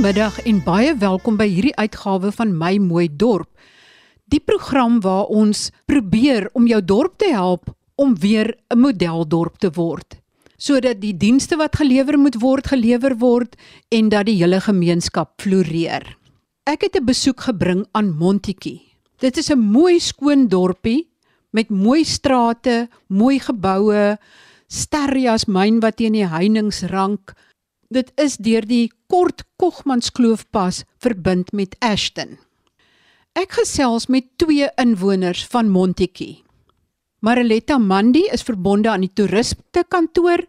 Goeiemiddag en baie welkom by hierdie uitgawe van My Mooi Dorp. Die program waar ons probeer om jou dorp te help om weer 'n modeldorp te word, sodat die dienste wat gelewer moet word gelewer word en dat die hele gemeenskap floreer. Ek het 'n besoek gebring aan Montetjie. Dit is 'n mooi skoon dorpie met mooi strate, mooi geboue, sterrias myn wat teen die heininge rank. Dit is deur die kort Kogmanskloofpas verbind met Ashton. Ek gesels met twee inwoners van Montetjie. Mariletta Mandi is verbonde aan die toeriste kantoor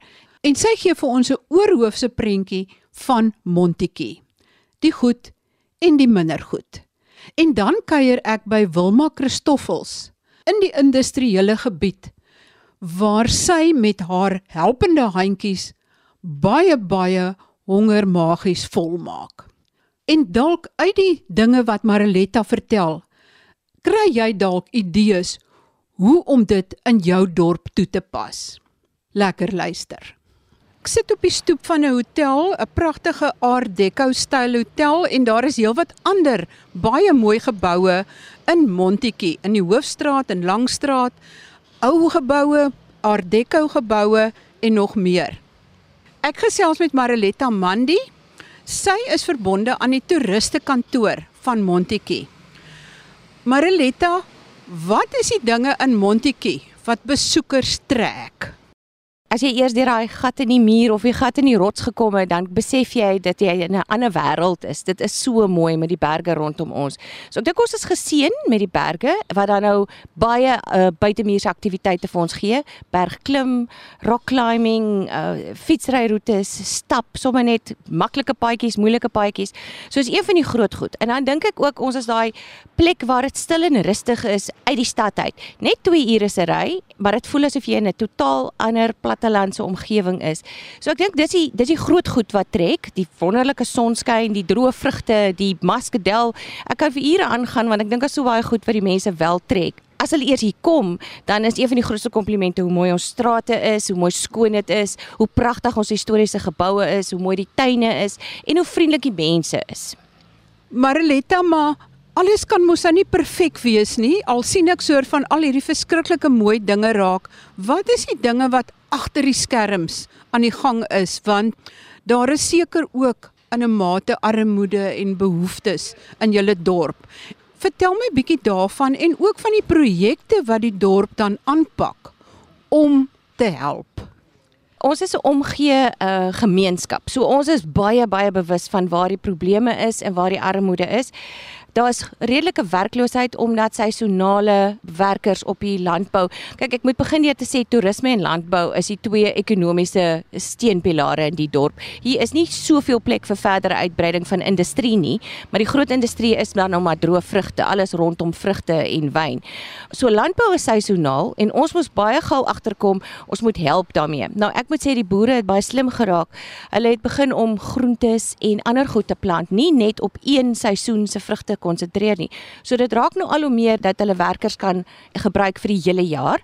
en sy gee vir ons 'n oorhoofse prentjie van Montetjie. Die goed en die minder goed. En dan kuier ek by Wilma Christoffels in die industriële gebied waar sy met haar helpende handjies baie baie honger magies volmaak. En dalk uit die dinge wat Mariletta vertel, kry jy dalk idees hoe om dit in jou dorp toe te pas. Lekker luister. Ek sit op die stoep van 'n hotel, 'n pragtige Art Deco styl hotel en daar is heelwat ander baie mooi geboue in Montetjie, in die Hoofstraat en Langstraat, ou geboue, Art Deco geboue en nog meer. Ek gesels met Mariletta Mandi. Sy is verbonde aan die toeriste kantoor van Montetjie. Mariletta, wat is die dinge in Montetjie wat besoekers trek? As jy eers deur daai gat in die muur of die gat in die rots gekom het, dan besef jy dat jy in 'n ander wêreld is. Dit is so mooi met die berge rondom ons. So ek dink ons is geseën met die berge wat dan nou baie uh, buitemuurse aktiwiteite vir ons gee. Bergklim, rock climbing, uh, fietsryroetes, stap, sommer net maklike paadjies, moeilike paadjies. So is een van die groot goed. En dan dink ek ook ons is daai plek waar dit stil en rustig is uit die stad uit. Net 2 ure se ry, maar dit voel asof jy in 'n totaal ander plattelandse omgewing is. So ek dink dis die dis die groot goed wat trek, die wonderlike sonskyn, die droë vrugte, die muscadel. Ek kan vir ure aangaan want ek dink daar's so baie goed wat die mense wel trek. As hulle eers hier kom, dan is een van die grootste komplimente hoe mooi ons strate is, hoe mooi skoon dit is, hoe pragtig ons historiese geboue is, hoe mooi die tuine is en hoe vriendelik die mense is. Mariletta, maar alles kan mos nou nie perfek wees nie. Al sien ek soor van al hierdie verskriklike mooi dinge raak. Wat is die dinge wat agter die skerms aan die gang is? Want daar is seker ook in 'n mate armoede en behoeftes in julle dorp. Vertel my bietjie daarvan en ook van die projekte wat die dorp dan aanpak om te help. Ons is 'n omgee uh, gemeenskap. So ons is baie baie bewus van waar die probleme is en waar die armoede is. Daar's redelike werkloosheid omdat seisonale werkers op die landbou. Kyk, ek moet begin deur te sê toerisme en landbou is die twee ekonomiese steunpilare in die dorp. Hier is nie soveel plek vir verdere uitbreiding van industrie nie, maar die groot industrie is dan nou maar droë vrugte, alles rondom vrugte en wyn. So landbou is seisonaal en ons moet baie gou agterkom, ons moet help daarmee. Nou ek moet sê die boere het baie slim geraak. Hulle het begin om groentes en ander goed te plant, nie net op een seisoen se vrugte konsentreer nie. So dit raak nou al hoe meer dat hulle werkers kan gebruik vir die hele jaar.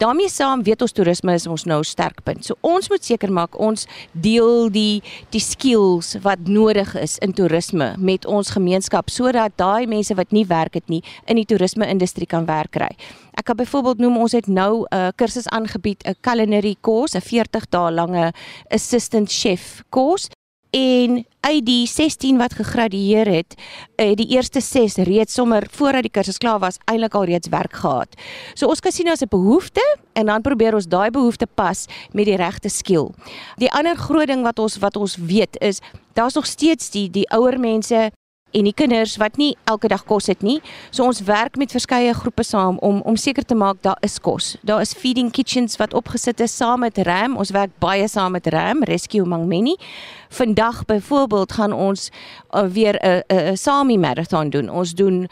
daarmee saam weet ons toerisme is ons nou sterkpunt. So ons moet seker maak ons deel die die skills wat nodig is in toerisme met ons gemeenskap sodat daai mense wat nie werk het nie in die toerisme industrie kan werk kry. Ek kan byvoorbeeld noem ons het nou 'n uh, kursus aangebied, 'n culinary course, 'n 40 dae lange assistant chef course en uit die 16 wat gegradueer het, uh, die eerste 6 reeds sommer voordat die kursus klaar was, eintlik al reeds werk gehad. So ons kan sien as 'n behoefte en dan probeer ons daai behoefte pas met die regte skill. Die ander groot ding wat ons wat ons weet is daar's nog steeds die die ouer mense en die kinders wat nie elke dag kos het nie. So ons werk met verskeie groepe saam om om seker te maak daar is kos. Daar is feeding kitchens wat opgesit is saam met RAM. Ons werk baie saam met RAM, Rescue Mangmeni. Vandag byvoorbeeld gaan ons uh, weer 'n 'n Sami marathon doen. Ons doen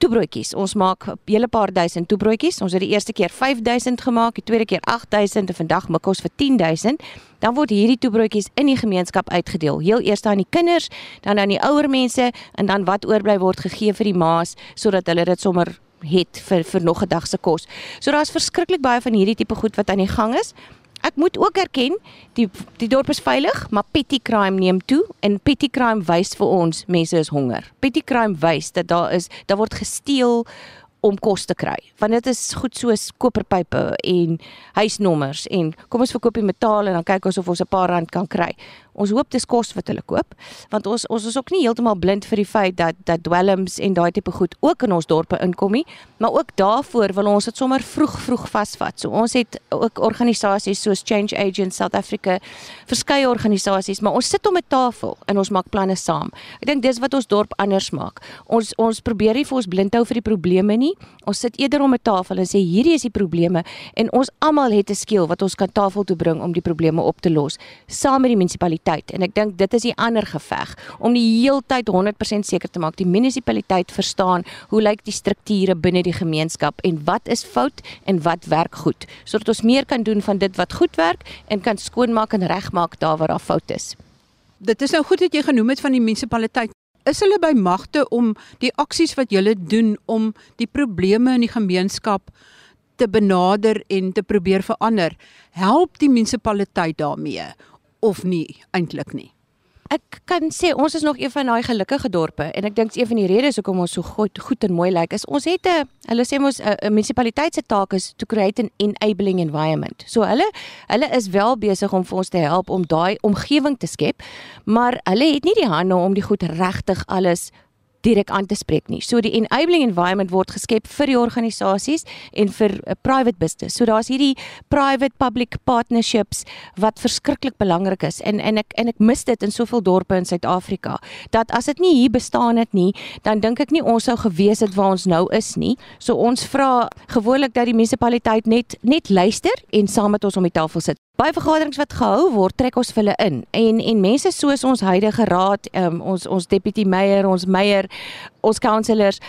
toebroodjies. Ons maak 'n hele paar duisend toebroodjies. Ons het die eerste keer 5000 gemaak, die tweede keer 8000 en vandag maak ons vir 10000. Dan word hierdie toebroodjies in die gemeenskap uitgedeel. Heel eers aan die kinders, dan aan die ouer mense en dan wat oorbly word gegee vir die ma's sodat hulle dit sommer het vir vir nog 'n dag se kos. So daar's verskriklik baie van hierdie tipe goed wat aan die gang is. Ek moet ook erken, die die dorp is veilig, maar petty crime neem toe en petty crime wys vir ons mense is honger. Petty crime wys dat daar is daar word gesteel om kos te kry. Want dit is goed soos koperpype en huisnommers en kom ons verkoop die metaal en dan kyk ons of ons 'n paar rand kan kry. Ons hoop dis kos wat hulle koop, want ons ons is ook nie heeltemal blind vir die feit dat dat dwelms en daai tipe goed ook in ons dorpe inkom nie, maar ook daarvoor wil ons dit sommer vroeg vroeg vasvat. So ons het ook organisasies soos Change Agents South Africa, verskeie organisasies, maar ons sit om 'n tafel en ons maak planne saam. Ek dink dis wat ons dorp anders maak. Ons ons probeer nie vir ons blind hou vir die probleme nie. Ons sit eerder om 'n tafel en sê hierdie is die probleme en ons almal het 'n skill wat ons kan tafel toe bring om die probleme op te los saam met die munisipaliteit munisipaliteit en ek dink dit is die ander geveg om die heeltyd 100% seker te maak die munisipaliteit verstaan hoe lyk die strukture binne die gemeenskap en wat is fout en wat werk goed sodat ons meer kan doen van dit wat goed werk en kan skoonmaak en regmaak daar waar daar foute is. Dit is nou goed dat jy genoem het van die munisipaliteit. Is hulle by magte om die aksies wat julle doen om die probleme in die gemeenskap te benader en te probeer verander? Help die munisipaliteit daarmee of nie eintlik nie. Ek kan sê ons is nog een van daai gelukkige dorpe en ek dink een van die redes hoekom ons so goed goed en mooi lyk is ons het 'n hulle sê ons 'n munisipaliteit se taak is to create an enabling environment. So hulle hulle is wel besig om vir ons te help om daai omgewing te skep, maar hulle het nie die hande om die goed regtig alles direk aan te spreek nie. So die enabling environment word geskep vir die organisasies en vir 'n uh, private business. So daar's hierdie private public partnerships wat verskriklik belangrik is en en ek en ek mis dit in soveel dorpe in Suid-Afrika. Dat as dit nie hier bestaan het nie, dan dink ek nie ons sou gewees het waar ons nou is nie. So ons vra gewoonlik dat die munisipaliteit net net luister en saam met ons om die tafel sit baie vergaderings wat gehou word, trek ons vir hulle in. En en mense soos ons huidige raad, um, ons ons deputy mayor, ons mayor, ons councillors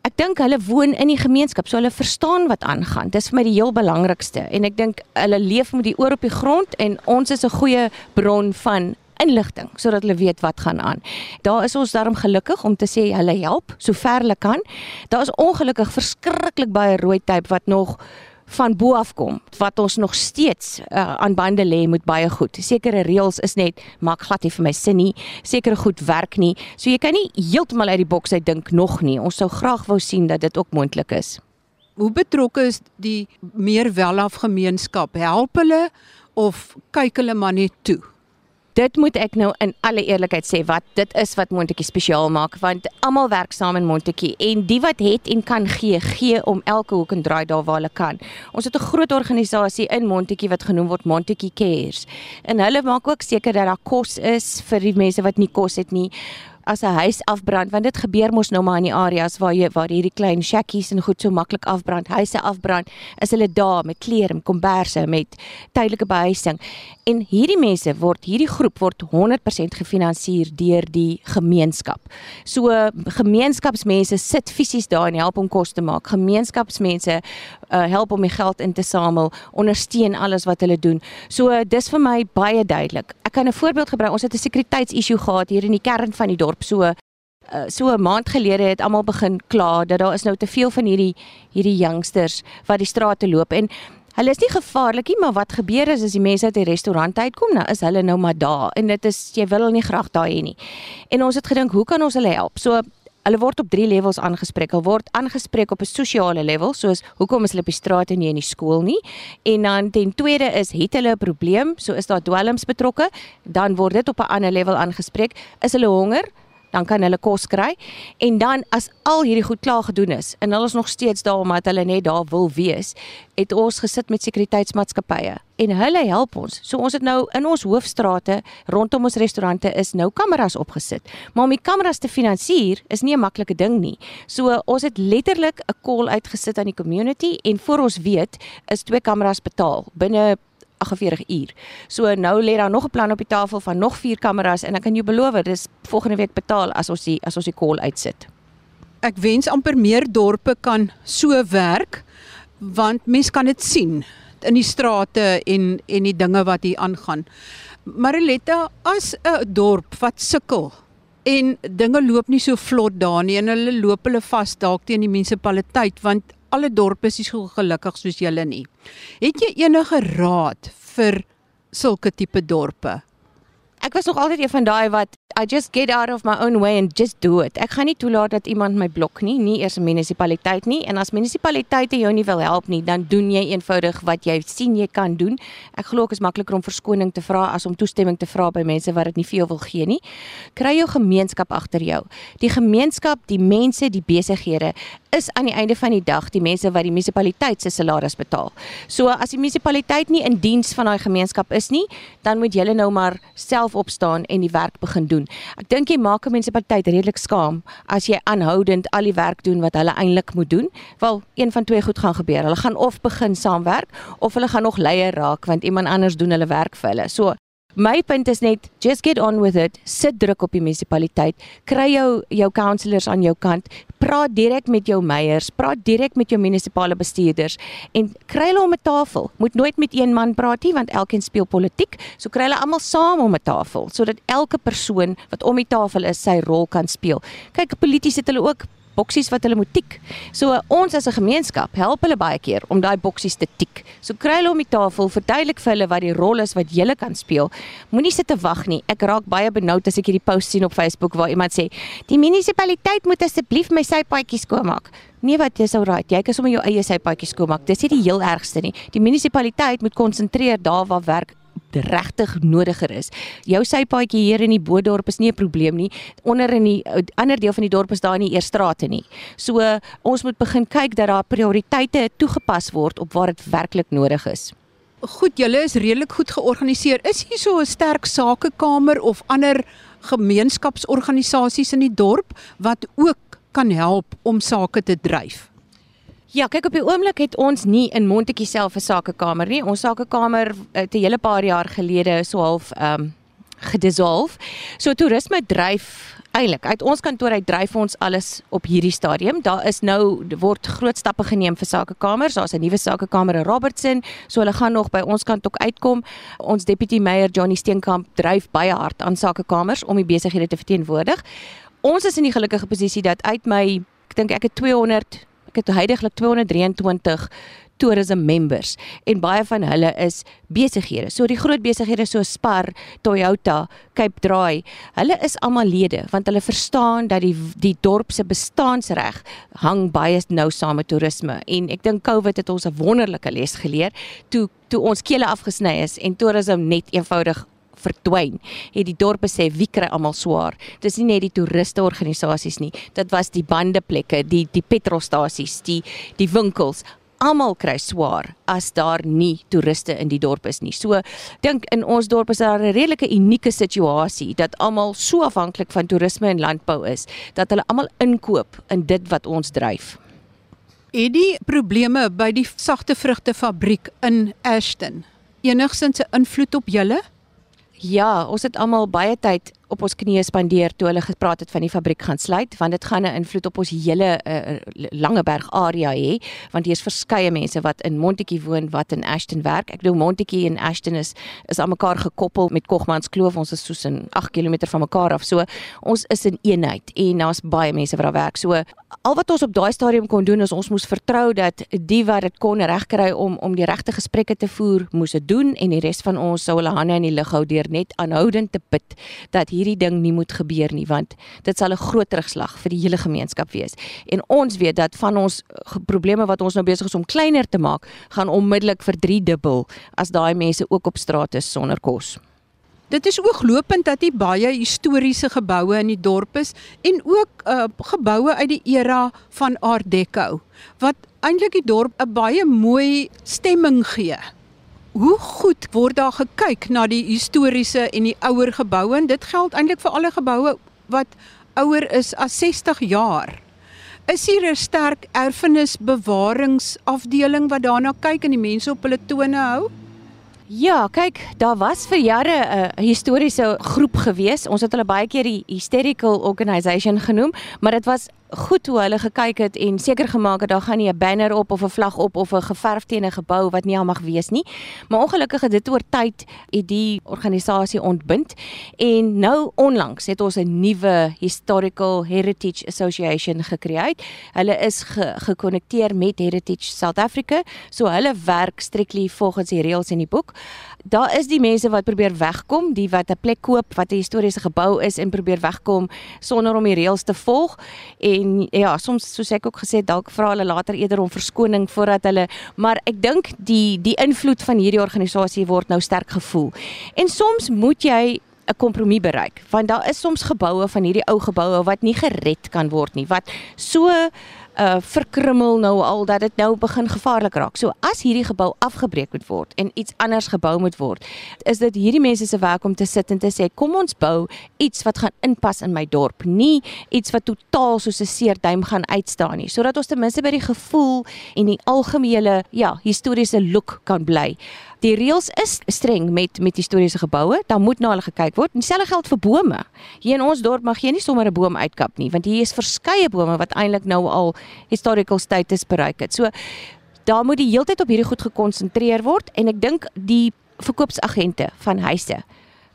Ek dink hulle woon in die gemeenskap, so hulle verstaan wat aangaan. Dis vir my die heel belangrikste en ek dink hulle leef met die oor op die grond en ons is 'n goeie bron van inligting sodat hulle weet wat gaan aan. Daar is ons daarom gelukkig om te sê hulle help sover hulle kan. Daar is ongelukkig verskriklik baie rooi tape wat nog van bo af kom wat ons nog steeds uh, aan bande lê met baie goed. Sekere reëls is net maak glad nie vir my sin nie. Sekere goed werk nie. So jy kan nie heeltemal uit die boks uit dink nog nie. Ons sou graag wou sien dat dit ook moontlik is. Hoe betrokke is die meer welaf gemeenskap? Help hulle of kyk hulle maar net toe? Dit moet ek nou in alle eerlikheid sê wat dit is wat Montetjie spesiaal maak want almal werk saam in Montetjie en die wat het en kan gee gee om elke hoek en draai daar waar hulle kan. Ons het 'n groot organisasie in Montetjie wat genoem word Montetjie Cares. En hulle maak ook seker dat daar kos is vir die mense wat nie kos het nie as 'n huis afbrand want dit gebeur mos nou maar in die areas waar jy waar hierdie klein shackies en goed so maklik afbrand, huise afbrand, is hulle daar met klere, met komberse, met tydelike behuising. En hierdie mense word hierdie groep word 100% gefinansier deur die gemeenskap. So gemeenskapsmense sit fisies daar en help om kos te maak. Gemeenskapsmense uh, help om die geld in te samel, ondersteun alles wat hulle doen. So dis vir my baie duidelik. Ek kan 'n voorbeeld gebruik. Ons het 'n sekuriteitsissue gehad hier in die kern van die dorp. So uh, so 'n maand gelede het almal begin kla dat daar is nou te veel van hierdie hierdie youngsters wat die strate loop en Hulle is nie gevaarlik nie, maar wat gebeur is as die mense uit die restaurant uitkom, nou is hulle nou maar daar en dit is jy wil hulle nie graag daar hê nie. En ons het gedink, hoe kan ons hulle help? So Hulle word op 3 levels aangespreek. Hulle word aangespreek op 'n sosiale level, soos hoekom is hulle op die straat en nie in die skool nie? En dan ten tweede is het hulle 'n probleem, so is daar dwelms betrokke, dan word dit op 'n ander level aangespreek. Is hulle honger? Dan kan hulle kos kry. En dan as al hierdie goed klaar gedoen is en hulle is nog steeds daar omdat hulle net daar wil wees het ons gesit met sekuriteitsmaatskappye en hulle help ons. So ons het nou in ons hoofstrate rondom ons restaurante is nou kameras opgesit. Maar om die kameras te finansier is nie 'n maklike ding nie. So ons het letterlik 'n call uitgesit aan die community en voor ons weet is twee kameras betaal. Binne 48 uur. So nou lê daar nog 'n plan op die tafel van nog 4 kameras en ek kan jou beloof dis volgende week betaal as ons die as ons die call uitsit. Ek wens amper meer dorpe kan so werk want mense kan dit sien in die strate en en die dinge wat hier aangaan. Mariletta as 'n dorp wat sukkel en dinge loop nie so vlot daar nie en hulle loop hulle vas dalk teen die munisipaliteit want alle dorpe is so gelukkig soos julle nie. Het jy enige raad vir sulke tipe dorpe? Ek was nog altyd een van daai wat I just get out of my own way and just do it. Ek gaan nie toelaat dat iemand my blok nie, nie eers 'n munisipaliteit nie. En as munisipaliteite jou nie wil help nie, dan doen jy eenvoudig wat jy sien jy kan doen. Ek glo dit is makliker om verskoning te vra as om toestemming te vra by mense wat dit nie vir jou wil gee nie. Kry jou gemeenskap agter jou. Die gemeenskap, die mense, die besighede is aan die einde van die dag die mense wat die munisipaliteit se salaris betaal. So as die munisipaliteit nie in diens van daai gemeenskap is nie, dan moet julle nou maar self opstaan en die werk begin doen. Ek dink jy maak 'n munisipaliteit redelik skaam as jy aanhoudend al die werk doen wat hulle eintlik moet doen. Wel, een van twee goed gaan gebeur. Hulle gaan of begin saamwerk of hulle gaan nog leier raak want iemand anders doen hulle werk vir hulle. So My punt is net just get on with it. Sit druk op die munisipaliteit. Kry jou jou councillors aan jou kant. Praat direk met jou meiers, praat direk met jou munisipale bestuurders en kry hulle om 'n tafel. Moet nooit met een man praat nie want elkeen speel politiek. So kry hulle almal saam om 'n tafel sodat elke persoon wat om die tafel is sy rol kan speel. Kyk, polities het hulle ook boksies wat hulle moet tik. So ons as 'n gemeenskap help hulle baie keer om daai boksies te tik. So kry hulle om die tafel, verduidelik vir hulle wat die rol is wat jy kan speel. Moenie sit te wag nie. Ek raak baie benoud as ek hierdie post sien op Facebook waar iemand sê, "Die munisipaliteit moet asseblief my sypaadjies skoonmaak." Nee wat jy sou raai, jy kan sommer jou eie sypaadjies skoonmaak. Dis nie die heel ergste nie. Die munisipaliteit moet konsentreer daar waar werk regtig nodiger is. Jou sypaadjie hier in die Boedorp is nie 'n probleem nie. Onder in die ander deel van die dorp is daar nie eers strate nie. So ons moet begin kyk dat daar prioriteite toegepas word op waar dit werklik nodig is. Goed, julle is redelik goed georganiseer. Is hier so 'n sterk sakekamer of ander gemeenskapsorganisasies in die dorp wat ook kan help om sake te dryf? Ja, kyk op die oomblik het ons nie in Montetjie self 'n sakekamer nie. Ons sakekamer het 'n hele paar jaar gelede so half ehm um, gedissolve. So toerisme dryf eintlik uit ons kantoor uit dryf ons alles op hierdie stadium. Daar is nou word groot stappe geneem vir sakekamers. Daar's 'n nuwe sakekamer in Robertson, so hulle gaan nog by ons kant ook uitkom. Ons deputy mayor Johnny Steenkamp dryf baie hard aan sakekamers om die besighede te verteenwoordig. Ons is in die gelukkige posisie dat uit my ek dink ek het 200 Ek het heidaglik 223 tourism members en baie van hulle is besighede. So die groot besighede so Spar, Toyota, Cape Dry, hulle is almal lede want hulle verstaan dat die die dorp se bestaansreg hang baie nou saam met toerisme en ek dink COVID het ons 'n wonderlike les geleer toe toe ons kele afgesny is en toerisme net eenvoudig verdwyn. Het die dorpe sê wie kry almal swaar. Dis nie net die toeriste organisasies nie. Dit was die bandeplekke, die die petrolstasies, die die winkels almal kry swaar as daar nie toeriste in die dorp is nie. So dink in ons dorp is daar 'n redelike unieke situasie dat almal so afhanklik van toerisme en landbou is dat hulle almal inkoop in dit wat ons dryf. Het die probleme by die sagte vrugte fabriek in Ashton enigsins 'n invloed op julle? Ja, ons het almal baie tyd op ons knieë spandeer toe hulle gepraat het van die fabriek gaan sluit want dit gaan 'n invloed op ons hele uh, Langeberg area hê want hier is verskeie mense wat in Montetjie woon wat in Ashton werk. Ek dink Montetjie en Ashton is is aan mekaar gekoppel met Kogmans Kloof. Ons is soos in 8 km van mekaar af. So ons is 'n een eenheid en daar's baie mense wat daar werk. So al wat ons op daai stadium kon doen is ons moes vertrou dat die wat dit kon regkry om om die regte gesprekke te voer, moes dit doen en die res van ons sou hulle hande in die lug hou deur net aanhoudend te bid dat hierdie ding nie moet gebeur nie want dit sal 'n groot terugslag vir die hele gemeenskap wees. En ons weet dat van ons probleme wat ons nou besig is om kleiner te maak, gaan onmiddellik vir 3 dubbel as daai mense ook op straat is sonder kos. Dit is ooglopend dat hier baie historiese geboue in die dorp is en ook uh, geboue uit die era van Art Deco wat eintlik die dorp 'n baie mooi stemming gee. Hoe goed word daar gekyk na die historiese en die ouer geboue? En dit geld eintlik vir alle geboue wat ouer is as 60 jaar. Is hier 'n sterk erfenisbewaringsafdeling wat daarna kyk en die mense op hulle tone hou? Ja, kyk, daar was vir jare 'n uh, historiese groep gewees. Ons het hulle baie keer die Hysterical Organisation genoem, maar dit was goed hoe hulle gekyk het en seker gemaak het daar gaan nie 'n banner op of 'n vlag op of 'n geverf teen 'n gebou wat nie al mag wees nie. Maar ongelukkig het dit oor tyd het die organisasie ontbind en nou onlangs het ons 'n nuwe Historical Heritage Association gekreë. Hulle is gekonnekteer met Heritage South Africa, so hulle werk strictly volgens die reëls in die boek. Daar is die mense wat probeer wegkom, die wat 'n plek koop wat 'n historiese gebou is en probeer wegkom sonder om die reëls te volg en ja, soms soos ek ook gesê dalk vra hulle later eerder om verskoning voordat hulle maar ek dink die die invloed van hierdie organisasie word nou sterk gevoel. En soms moet jy 'n kompromie bereik want daar is soms geboue van hierdie ou geboue wat nie gered kan word nie wat so uh verkrummel nou al dat dit nou begin gevaarlik raak. So as hierdie gebou afgebreek moet word en iets anders gebou moet word, is dit hierdie mense se werk om te sit en te sê kom ons bou iets wat gaan inpas in my dorp, nie iets wat totaal soos 'n seerduim gaan uitstaan nie, sodat ons ten minste by die gevoel en die algemene ja, historiese look kan bly. Die reëls is streng met met historiese geboue, dan moet na hulle gekyk word. Dieselfde geld vir bome. Hier in ons dorp mag jy nie sommer 'n boom uitkap nie, want hier is verskeie bome wat eintlik nou al historical status bereik het. So daar moet die heeltyd op hierdie goed gekonsentreer word en ek dink die verkoopsagente van huise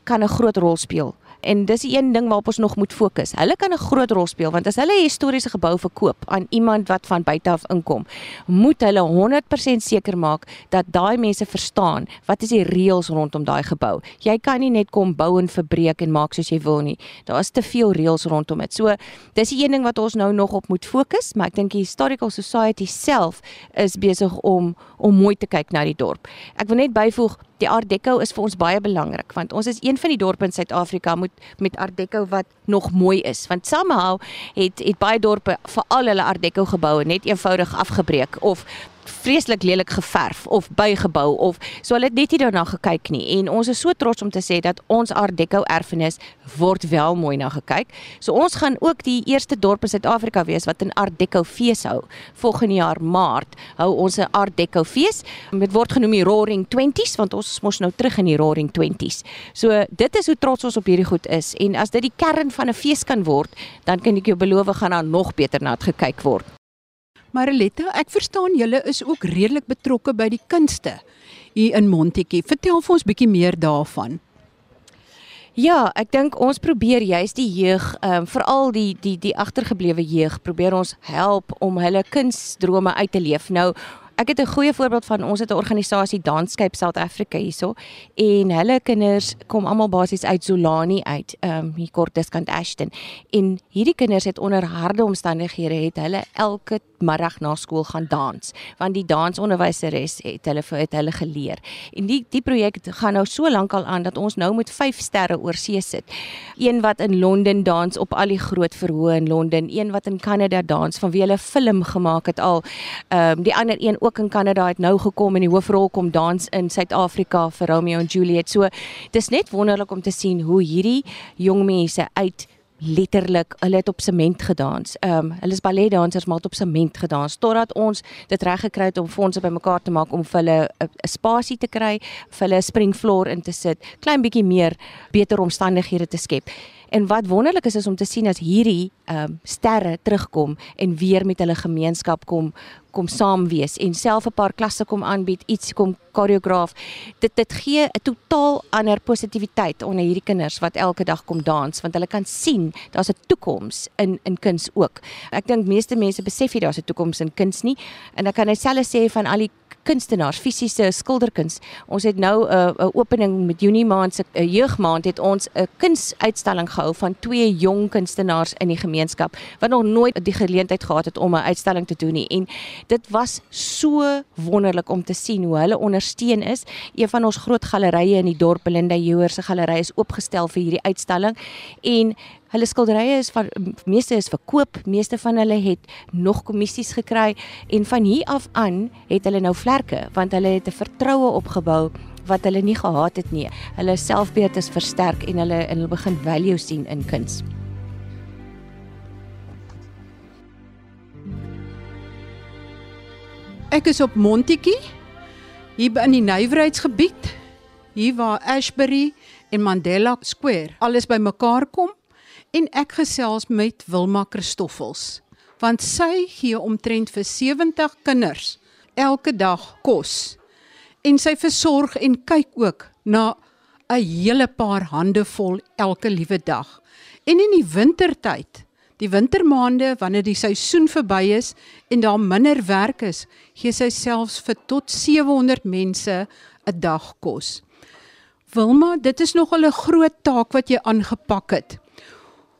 kan 'n groot rol speel en dis die een ding waarop ons nog moet fokus. Hulle kan 'n groot rol speel want as hulle 'n historiese gebou verkoop aan iemand wat van buite af inkom, moet hulle 100% seker maak dat daai mense verstaan wat is die reëls rondom daai gebou. Jy kan nie net kom bou en verbreek en maak soos jy wil nie. Daar is te veel reëls rondom dit. So, dis die een ding wat ons nou nog op moet fokus, maar ek dink die Historical Society self is besig om om mooi te kyk na die dorp. Ek wil net byvoeg die Art Deco is vir ons baie belangrik want ons is een van die dorpe in Suid-Afrika met met Art Deco wat nog mooi is. Want somehow het het baie dorpe veral hulle Art Deco geboue net eenvoudig afgebreek of vreeslik lelik geverf of bygebou of so hulle het net nie daarna gekyk nie en ons is so trots om te sê dat ons Art Deco erfenis word wel mooi na gekyk. So ons gaan ook die eerste dorp in Suid-Afrika wees wat 'n Art Deco fees hou. Volgende jaar Maart hou ons 'n Art Deco fees. Dit word genoem die Roaring 20s want ons is mos nou terug in die Roaring 20s. So dit is hoe trots ons op hierdie goed is en as dit die kern van 'n fees kan word, dan kan ek jou beloof gaan daar nog beter na gekyk word. Mariletta, ek verstaan julle is ook redelik betrokke by die kunste hier in Montetjie. Vertel vir ons bietjie meer daarvan. Ja, ek dink ons probeer juist die jeug, ehm um, veral die die die agtergeblewe jeug, probeer ons help om hulle kunsdrome uit te leef. Nou Ek het 'n goeie voorbeeld van ons het 'n organisasie Danscape South Africa hierso en hulle kinders kom almal basies uit Zolani uit, ehm um, hier kort diskant Ashton. En hierdie kinders het onder harde omstandighede het hulle elke middag na skool gaan dans want die dansonderwyseres het hulle vir het hulle geleer. En die die projek gaan nou so lank al aan dat ons nou met 5 sterre oor see sit. Een wat in Londen dans op al die groot verhoë in Londen, een wat in Kanada dans van wie hulle film gemaak het al. Ehm um, die ander een ook in Kanada het nou gekom en die hoofrol kom dans in Suid-Afrika vir Romeo en Juliet. So dis net wonderlik om te sien hoe hierdie jong mense uit letterlik hulle het op sement gedans. Ehm um, hulle is balletdansers maar het op sement gedans totdat ons dit reg gekry het om fondse bymekaar te maak om vir hulle 'n spasie te kry, vir hulle 'n spring floor in te sit, klein bietjie meer beter omstandighede te skep. En wat wonderlik is is om te sien as hierdie ehm um, sterre terugkom en weer met hulle gemeenskap kom kom saam wees en self 'n paar klasse kom aanbied, iets kom koreograaf. Dit dit gee 'n totaal ander positiwiteit onder hierdie kinders wat elke dag kom dans want hulle kan sien daar's 'n toekoms in in kuns ook. Ek dink meeste mense besef nie daar's 'n toekoms in kuns nie en ek kan net selfs sê van al die kunstenaars, fisiese skilderkuns. Ons het nou 'n uh, opening met Junie maand se uh, jeugmaand het ons 'n kunsuitstalling gehou van twee jong kunstenaars in die gemeenskap wat nog nooit die geleentheid gehad het om 'n uitstalling te doen nie. En dit was so wonderlik om te sien hoe hulle ondersteun is. Een van ons groot gallerye in die dorp, Belinda Jouwer se galery is oopgestel vir hierdie uitstalling en Hulle skilderye is van meeste is verkoop, meeste van hulle het nog kommissies gekry en van hier af aan het hulle nou vlerke want hulle het 'n vertroue opgebou wat hulle nie gehad het nie. Hulle selfbeeld is versterk en hulle en hulle begin value sien in kuns. Ek is op Montetjie hier in die nywerheidsgebied hier waar Ashbury en Mandela Square alles bymekaar kom en ek gesels met Wilma Christoffels. want sy gee omtrent vir 70 kinders elke dag kos. En sy versorg en kyk ook na 'n hele paar hande vol elke liewe dag. En in die wintertyd, die wintermaande wanneer die seisoen verby is en daar minder werk is, gee sy selfs vir tot 700 mense 'n dag kos. Wilma, dit is nogal 'n groot taak wat jy aangepak het.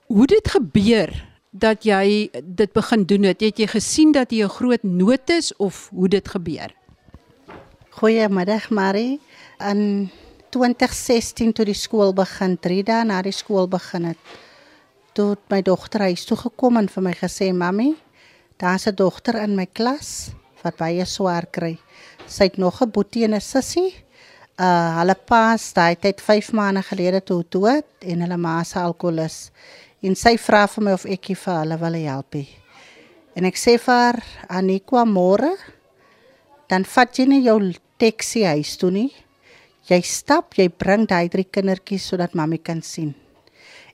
Hoe dit gebeur dat jy dit begin doen het? Het jy gesien dat jy 'n groot nood is of hoe dit gebeur? Goeiemiddag Marie. In 2016 toe die skool begin, 3 dae na die skool begin het, toe my dogter huis toe gekom en vir my gesê, "Mamy, daar's 'n dogter in my klas wat baie swaar kry. Sy het nog 'n boetie en 'n sussie. Uh hulle pa se tyd 5 maande gelede toe dood en hulle ma se alkoholus." En sy vra vir my of ek vir hulle wil help. En ek sê vir haar, "Anikwa môre, dan vat jy nie jou taxi huis toe nie. Jy stap, jy bring daai drie kindertjies sodat mami kan sien."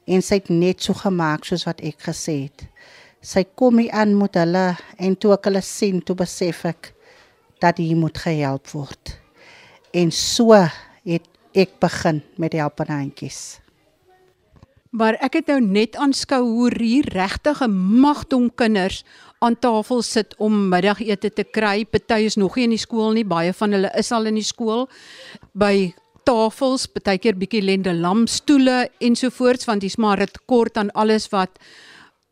En sy het net so gemaak soos wat ek gesê het. Sy kom hier aan met hulle en toe ek hulle sien, toe besef ek dat hy moet gehelp word. En so het ek begin met die helpendjies. Maar ek het nou net aanskou hoe hier regtig 'n magdom kinders aan tafel sit om middagete te kry. Party is nog nie in die skool nie, baie van hulle is al in die skool by tafels, partykeer bietjie lende lamstoele ensovoorts want dis maar 'n tekort aan alles wat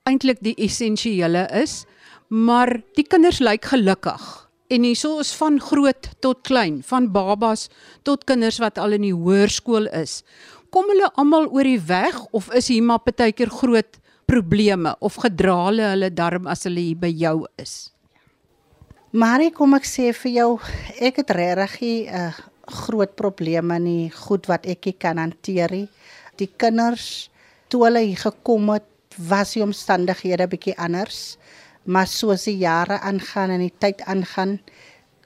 eintlik die essensiële is. Maar die kinders lyk gelukkig. En hierso is van groot tot klein, van babas tot kinders wat al in die hoërskool is kom hulle almal oor die weg of is hier maar partykeer groot probleme of gedra hulle hulle darm as hulle hier by jou is? Maar kom ek sê vir jou, ek het regtig 'n uh, groot probleme nie, goed wat ek kan hanteer. Die kinders toe hulle hier gekom het, was die omstandighede bietjie anders, maar soos die jare aangaan en die tyd aangaan,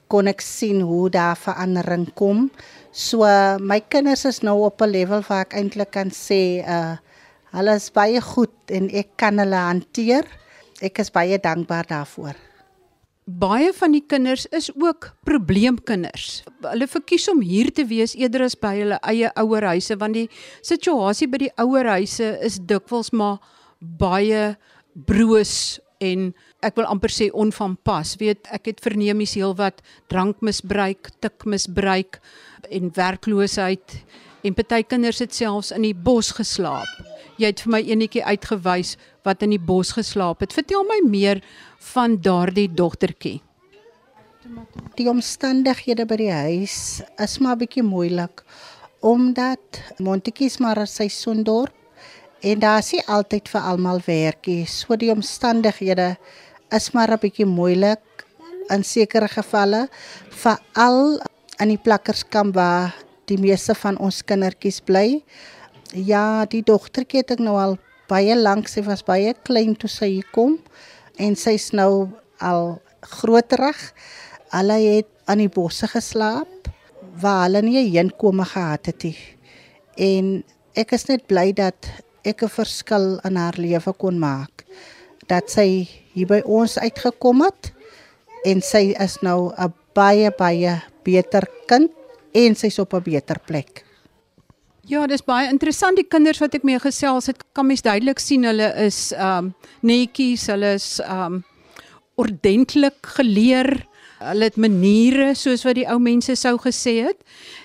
kon ek sien hoe daar verandering kom. So my kinders is nou op 'n level waar ek eintlik kan sê uh hulle is baie goed en ek kan hulle hanteer. Ek is baie dankbaar daarvoor. Baie van die kinders is ook probleemkinders. Hulle verkies om hier te wees eerder as by hulle eie ouerhuise want die situasie by die ouerhuise is dikwels maar baie broos en ek wil amper sê onvanpas. Weet, ek het verneem is heel wat drankmisbruik, tikmisbruik en werkloosheid en party kinders het selfs in die bos geslaap. Jy het vir my enetjie uitgewys wat in die bos geslaap het. Vertel my meer van daardie dogtertjie. Die omstandighede by die huis is maar bietjie moeilik omdat Montetjies maar 'n seisoendorp en daar is nie altyd vir almal werk nie. So die omstandighede is maar 'n bietjie moeilik in sekere gevalle, veral in die plakkerskamp waar die meeste van ons kindertjies bly. Ja, die dogtertjie het ek nou al baie lank, sy was baie klein toe sy hier kom en sy's nou al groterig. Hulle het aan die bosse geslaap waar hulle nie heenkome gehad het nie. En ek is net bly dat ek 'n verskil in haar lewe kon maak. Dat sy hier by ons uitgekom het en sy is nou 'n baie baie beter kind en sy's op 'n beter plek. Ja, dis baie interessant die kinders wat ek mee gesels het, kan mens duidelik sien hulle is um netjies, hulle is um ordentlik geleer. Hulle het maniere soos wat die ou mense sou gesê het.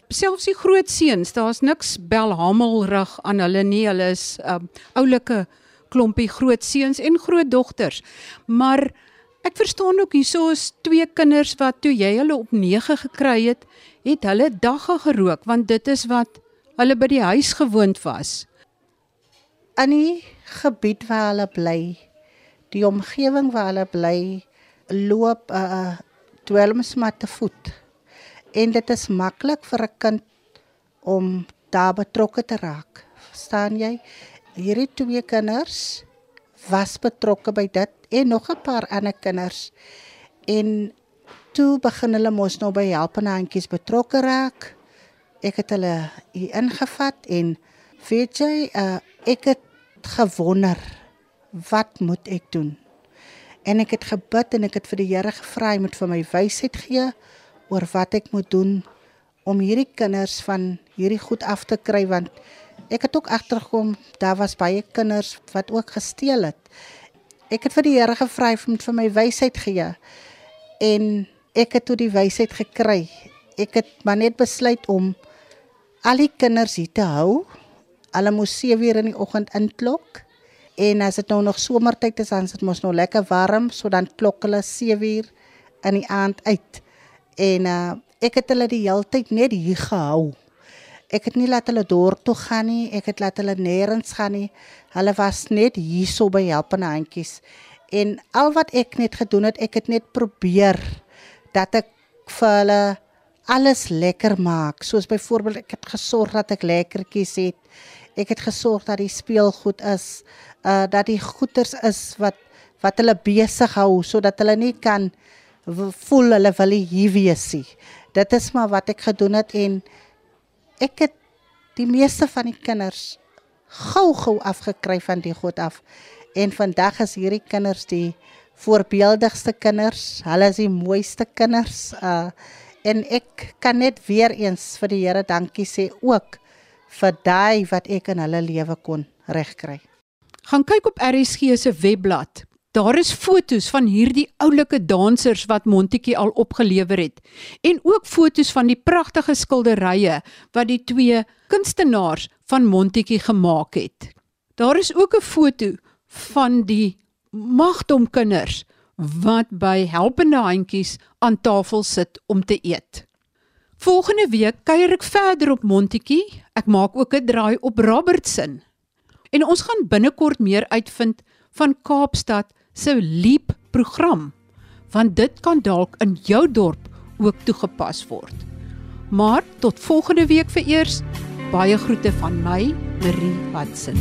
Selfs die groot seuns, daar's niks belhamelrig aan hulle nie. Hulle is um oulike klompie groot seuns en groot dogters. Maar Ek verstaan ook hieso is twee kinders wat toe jy hulle op 9 gekry het, het hulle dagga gerook want dit is wat hulle by die huis gewoond was. In die gebied waar hulle bly, die omgewing waar hulle bly, loop 'n uh, dwelmsmat te voet. En dit is maklik vir 'n kind om daar betrokke te raak. Verstaan jy? Hierdie twee kinders was betrokke by dit en nog 'n paar ander kinders. En toe begin hulle mos nou by helpende handjies betrokke raak. Ek het hulle hier ingevat en weet jy, uh, ek het gewonder wat moet ek doen? En ek het gebid en ek het vir die Here gevra hy moet vir my wysheid gee oor wat ek moet doen om hierdie kinders van hierdie goed af te kry want ek het ook agtergekom daar was baie kinders wat ook gesteel het. Ek het vir die Here gevra om vir my wysheid gee. En ek het toe die wysheid gekry. Ek het maar net besluit om al die kinders hier te hou. Hulle moes 7 uur in die oggend inklok. En as dit nou nog somertyd is, dan is dit mos nou lekker warm, so dan klok hulle 7 uur in die aand uit. En uh ek het hulle die hele tyd net hier gehou. Ek het nie laat hulle dorp toe gaan nie, ek het laat hulle nêrens gaan nie. Hulle was net hierso by helpende handjies. En al wat ek net gedoen het, ek het net probeer dat ek vir hulle alles lekker maak. Soos byvoorbeeld ek het gesorg dat ek lekkertjies het. Ek het gesorg dat die speelgoed is, uh dat die goeders is wat wat hulle besig hou sodat hulle nie kan voel hulle wil hier wees nie. Dit is maar wat ek gedoen het en ek het die meeste van die kinders gou-gou afgekry van die God af. En vandag is hierdie kinders die voorbeeldigste kinders. Hulle is die mooiste kinders. Uh en ek kan net weer eens vir die Here dankie sê ook vir daai wat ek in hulle lewe kon regkry. Gaan kyk op RSG se webblad. Daar is fotos van hierdie oulike dansers wat Montetjie al opgelewer het en ook fotos van die pragtige skilderye wat die twee kunstenaars van Montetjie gemaak het. Daar is ook 'n foto van die magdom kinders wat by helpende handjies aan tafel sit om te eet. Volgende week kuier ek verder op Montetjie. Ek maak ook 'n draai op Robertson. En ons gaan binnekort meer uitvind van Kaapstad se Leap program want dit kan dalk in jou dorp ook toegepas word. Maar tot volgende week vir eers baie groete van my Marie Hudson.